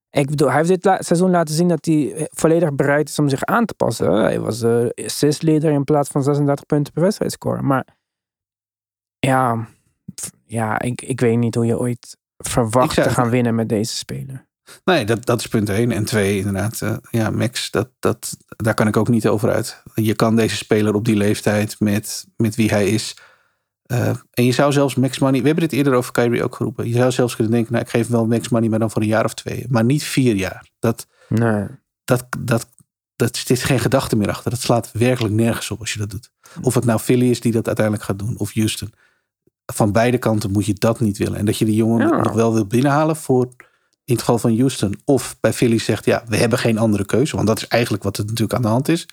Ik bedoel, hij heeft dit la- seizoen laten zien dat hij eh, volledig bereid is om zich aan te passen. Hij was uh, assist-leader in plaats van 36 punten per wedstrijd scoren. Maar ja, ja ik, ik weet niet hoe je ooit verwacht te gaan winnen met deze speler. Nee, dat, dat is punt 1. En 2, inderdaad. eh, ja, Max, dat, dat, daar kan ik ook niet over uit. Je kan deze speler op die leeftijd met, met wie hij is. eh, en je zou zelfs max money. We hebben dit eerder over Kyrie ook geroepen. Je zou zelfs kunnen denken, nou, ik geef hem wel max money, maar dan voor een jaar of twee. Maar niet vier jaar. Dat, Nee. dat, dat, dat is geen gedachte meer achter. Dat slaat werkelijk nergens op als je dat doet. Of het nou Philly is die dat uiteindelijk gaat doen, of Houston. Van beide kanten moet je dat niet willen. En dat je die jongen Ja. nog wel wil binnenhalen voor in het geval van Houston. Of bij Philly zegt, ja, we hebben geen andere keuze. Want dat is eigenlijk wat er natuurlijk aan de hand is.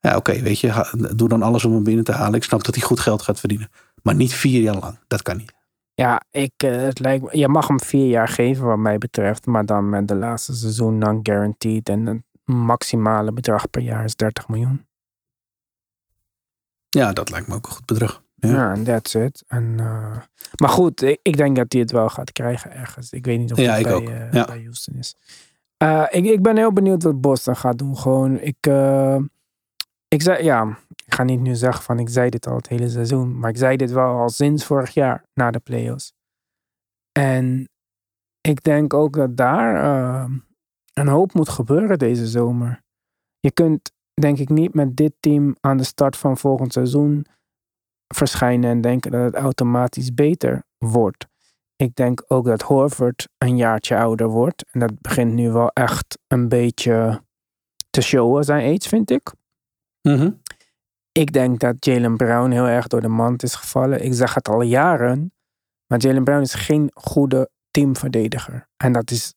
Ja, oké, weet je, doe dan alles om hem binnen te halen. Ik snap dat hij goed geld gaat verdienen. Maar niet vier jaar lang. Dat kan niet. Ja, ik, eh, het lijkt je mag hem vier jaar geven wat mij betreft. Maar dan met de laatste seizoen non-guaranteed. En het maximale bedrag per jaar is 30 miljoen. Ja, dat lijkt me ook een goed bedrag. Ja. En that's it. En, eh, maar goed, ik, ik denk dat hij het wel gaat krijgen ergens. Ik weet niet of Ja, het bij, eh, Ja. bij Houston is. Eh, ik, ik ben heel benieuwd wat Boston gaat doen. Gewoon, ik, ik zei, ja, ik ga niet nu zeggen van ik zei dit al het hele seizoen. Maar ik zei dit wel al sinds vorig jaar na de playoffs. En ik denk ook dat daar een hoop moet gebeuren deze zomer. Je kunt denk ik niet met dit team aan de start van volgend seizoen verschijnen en denken dat het automatisch beter wordt. ik denk ook dat Horford een jaartje ouder wordt. En dat begint nu wel echt een beetje te showen, zijn age, vind ik. Mhm. Ik denk dat Jalen Brown heel erg door de mand is gevallen. Ik zeg het al jaren. Maar Jalen Brown is geen goede teamverdediger. En dat is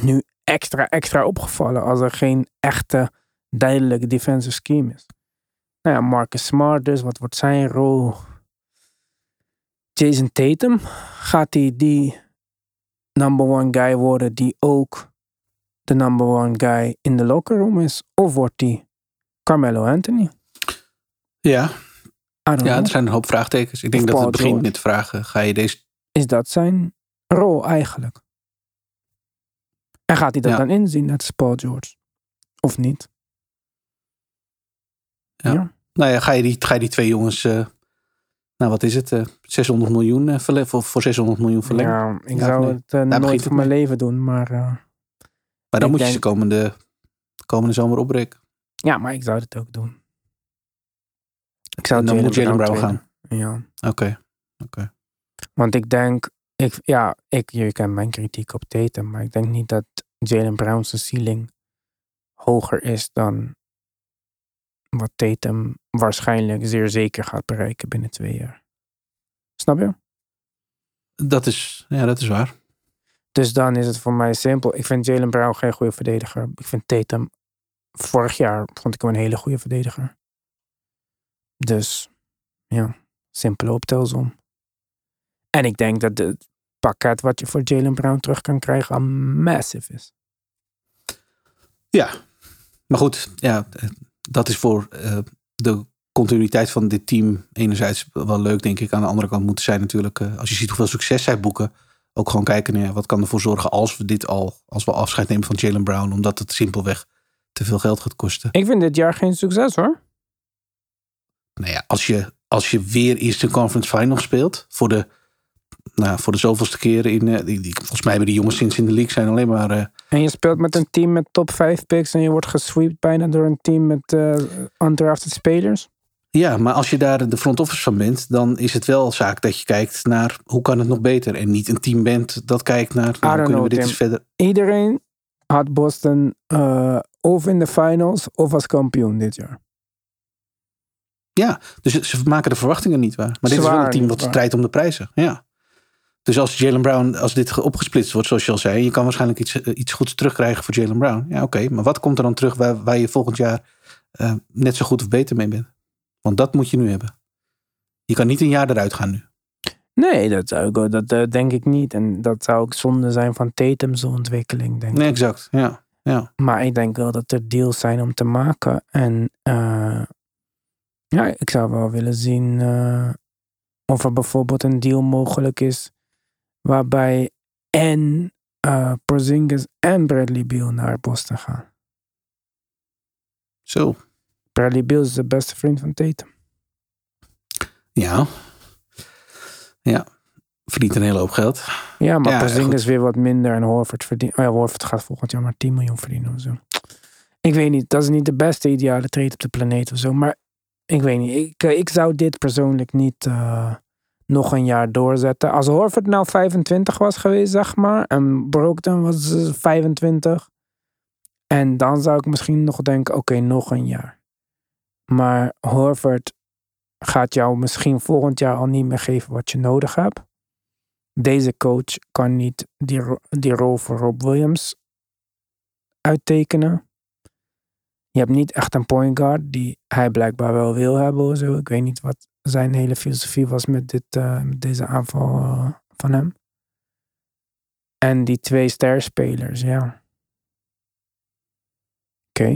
nu extra, extra opgevallen als er geen echte, duidelijke defensive scheme is. Nou ja, Marcus Smart dus, wat wordt zijn rol? Jason Tatum, gaat hij die number one guy worden die ook de number one guy in de locker room is? Of wordt hij Carmelo Anthony? Ja, ja, know. er zijn een hoop vraagtekens. Ik denk Of dat Paul het begint George. met vragen, ga je deze... Is dat zijn rol eigenlijk? En gaat hij dat Ja. dan inzien, net als Paul George? Of niet? Ja. Nou ja, ga je die, ga je die twee jongens... eh, nou, wat is het? eh 600 miljoen eh, verle- voor, voor 600 miljoen verlengen. Ja, ik zou nee. het nooit het voor mijn leven doen, maar... maar dan moet je ze komende, komende zomer opbreken. ja, maar ik zou het ook doen. Ik zou En dan moet Jalen Brown traden. Ja, Oké. want ik denk... Ik, ja, ik, je kent mijn kritiek op Tatum, maar ik denk niet dat Jalen Brown's ceiling hoger is dan wat Tatum waarschijnlijk zeer zeker gaat bereiken binnen twee jaar. Snap je? Dat is, ja, dat is waar. Dus dan is het voor mij simpel. Ik vind Jalen Brown geen goede verdediger. Ik vind Tatum vorig jaar vond ik hem een hele goede verdediger. Dus ja, simpele optelsom. En ik denk dat het pakket wat je voor Jalen Brown terug kan krijgen al massive is. Ja. Maar goed, ja, dat is voor eh, de continuïteit van dit team enerzijds wel leuk, denk ik. Aan de andere kant moet zijn natuurlijk, eh, als je ziet hoeveel succes zij boeken, ook gewoon kijken naar wat kan ervoor zorgen als we dit al, als we afscheid nemen van Jalen Brown, omdat het simpelweg te veel geld gaat kosten. Ik vind dit jaar geen succes hoor. Nou ja, als je, als je weer Eastern Conference Finals speelt, voor de, nou, voor de zoveelste keren in, eh, die, die, volgens mij hebben die jongens sinds in de league zijn alleen maar eh, En je speelt met een team met top 5 picks en je wordt gesweept bijna door een team met eh undrafted spelers. Ja, maar als je daar de front office van bent, dan is het wel zaak dat je kijkt naar hoe kan het nog beter. En niet een team bent dat kijkt naar nou, hoe kunnen we dit eens verder. Iedereen had Boston of in de finals of als kampioen dit jaar. Ja, dus ze maken de verwachtingen niet waar. Maar dit is wel een team waar. strijdt om de prijzen. Ja. Dus als Jalen Brown, als dit ge- opgesplitst wordt, zoals je al zei, je kan waarschijnlijk iets, eh, iets goeds terugkrijgen voor Jalen Brown. Ja, oké. maar wat komt er dan terug waar, waar je volgend jaar eh, net zo goed of beter mee bent? Want dat moet je nu hebben. Je kan niet een jaar eruit gaan nu. Nee, dat, zou ik, dat eh, denk ik niet. En dat zou ook zonde zijn van Tatum's ontwikkeling, denk ik. Nee, exact. Ja. ja. Maar ik denk wel dat er deals zijn om te maken. En ja, ik zou wel willen zien of er bijvoorbeeld een deal mogelijk is waarbij en eh Porzingis en Bradley Beal naar Boston gaan. Zo. Bradley Beal is de beste vriend van Tatum. Ja. Ja. Verdient een hele hoop geld. Ja, maar Ja, Porzingis weer wat minder en Horford verdient. Oh ja, Horford gaat volgend jaar maar 10 miljoen verdienen of zo. Ik weet niet, dat is niet de beste ideale trade op de planeet of zo. Maar ik weet niet, ik, eh, ik zou dit persoonlijk niet eh, nog een jaar doorzetten. Als Horford nou 25 was geweest, zeg maar, en Brogdon was eh, 25. En dan zou ik misschien nog denken, oké, nog een jaar. Maar Horford gaat jou misschien volgend jaar al niet meer geven wat je nodig hebt deze coach kan niet die, die rol voor Rob Williams uittekenen. Je hebt niet echt een point guard die hij blijkbaar wel wil hebben of zo. Ik weet niet wat zijn hele filosofie was met, dit, eh, met deze aanval eh, van hem. En die twee sterspelers, ja. Oké.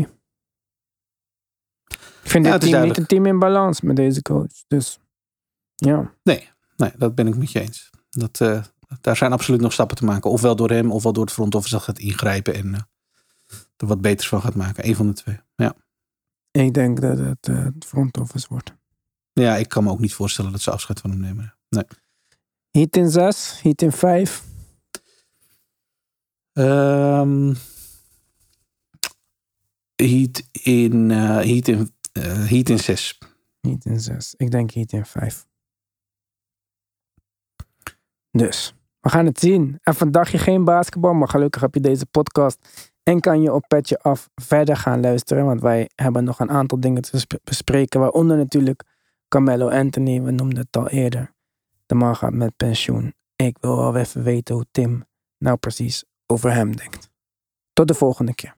Ik vind dit het team niet een team in balans met deze coach. Dus ja. Nee, dat ben ik met je eens. Dat, eh, daar zijn absoluut nog stappen te maken. Ofwel door hem, ofwel door het front office dat gaat ingrijpen en er wat beters van gaat maken. Eén van de twee. Ja. Ik denk dat het het front office wordt. Ja, ik kan me ook niet voorstellen dat ze afscheid van hem nemen. Nee. Heat in 6, Heat in 5. Ehm heat in, eh heat in, eh, heat in 6. Heat in 6. Ik denk Heat in 5. Dus, We gaan het zien. En vandaag je geen basketbal, maar gelukkig heb je deze podcast. En kan je op Petje Af verder gaan luisteren. Want wij hebben nog een aantal dingen te sp- bespreken. Waaronder natuurlijk Carmelo Anthony. We noemden het al eerder. De man gaat met pensioen. Ik wil wel even weten hoe Tim nou precies over hem denkt. Tot de volgende keer.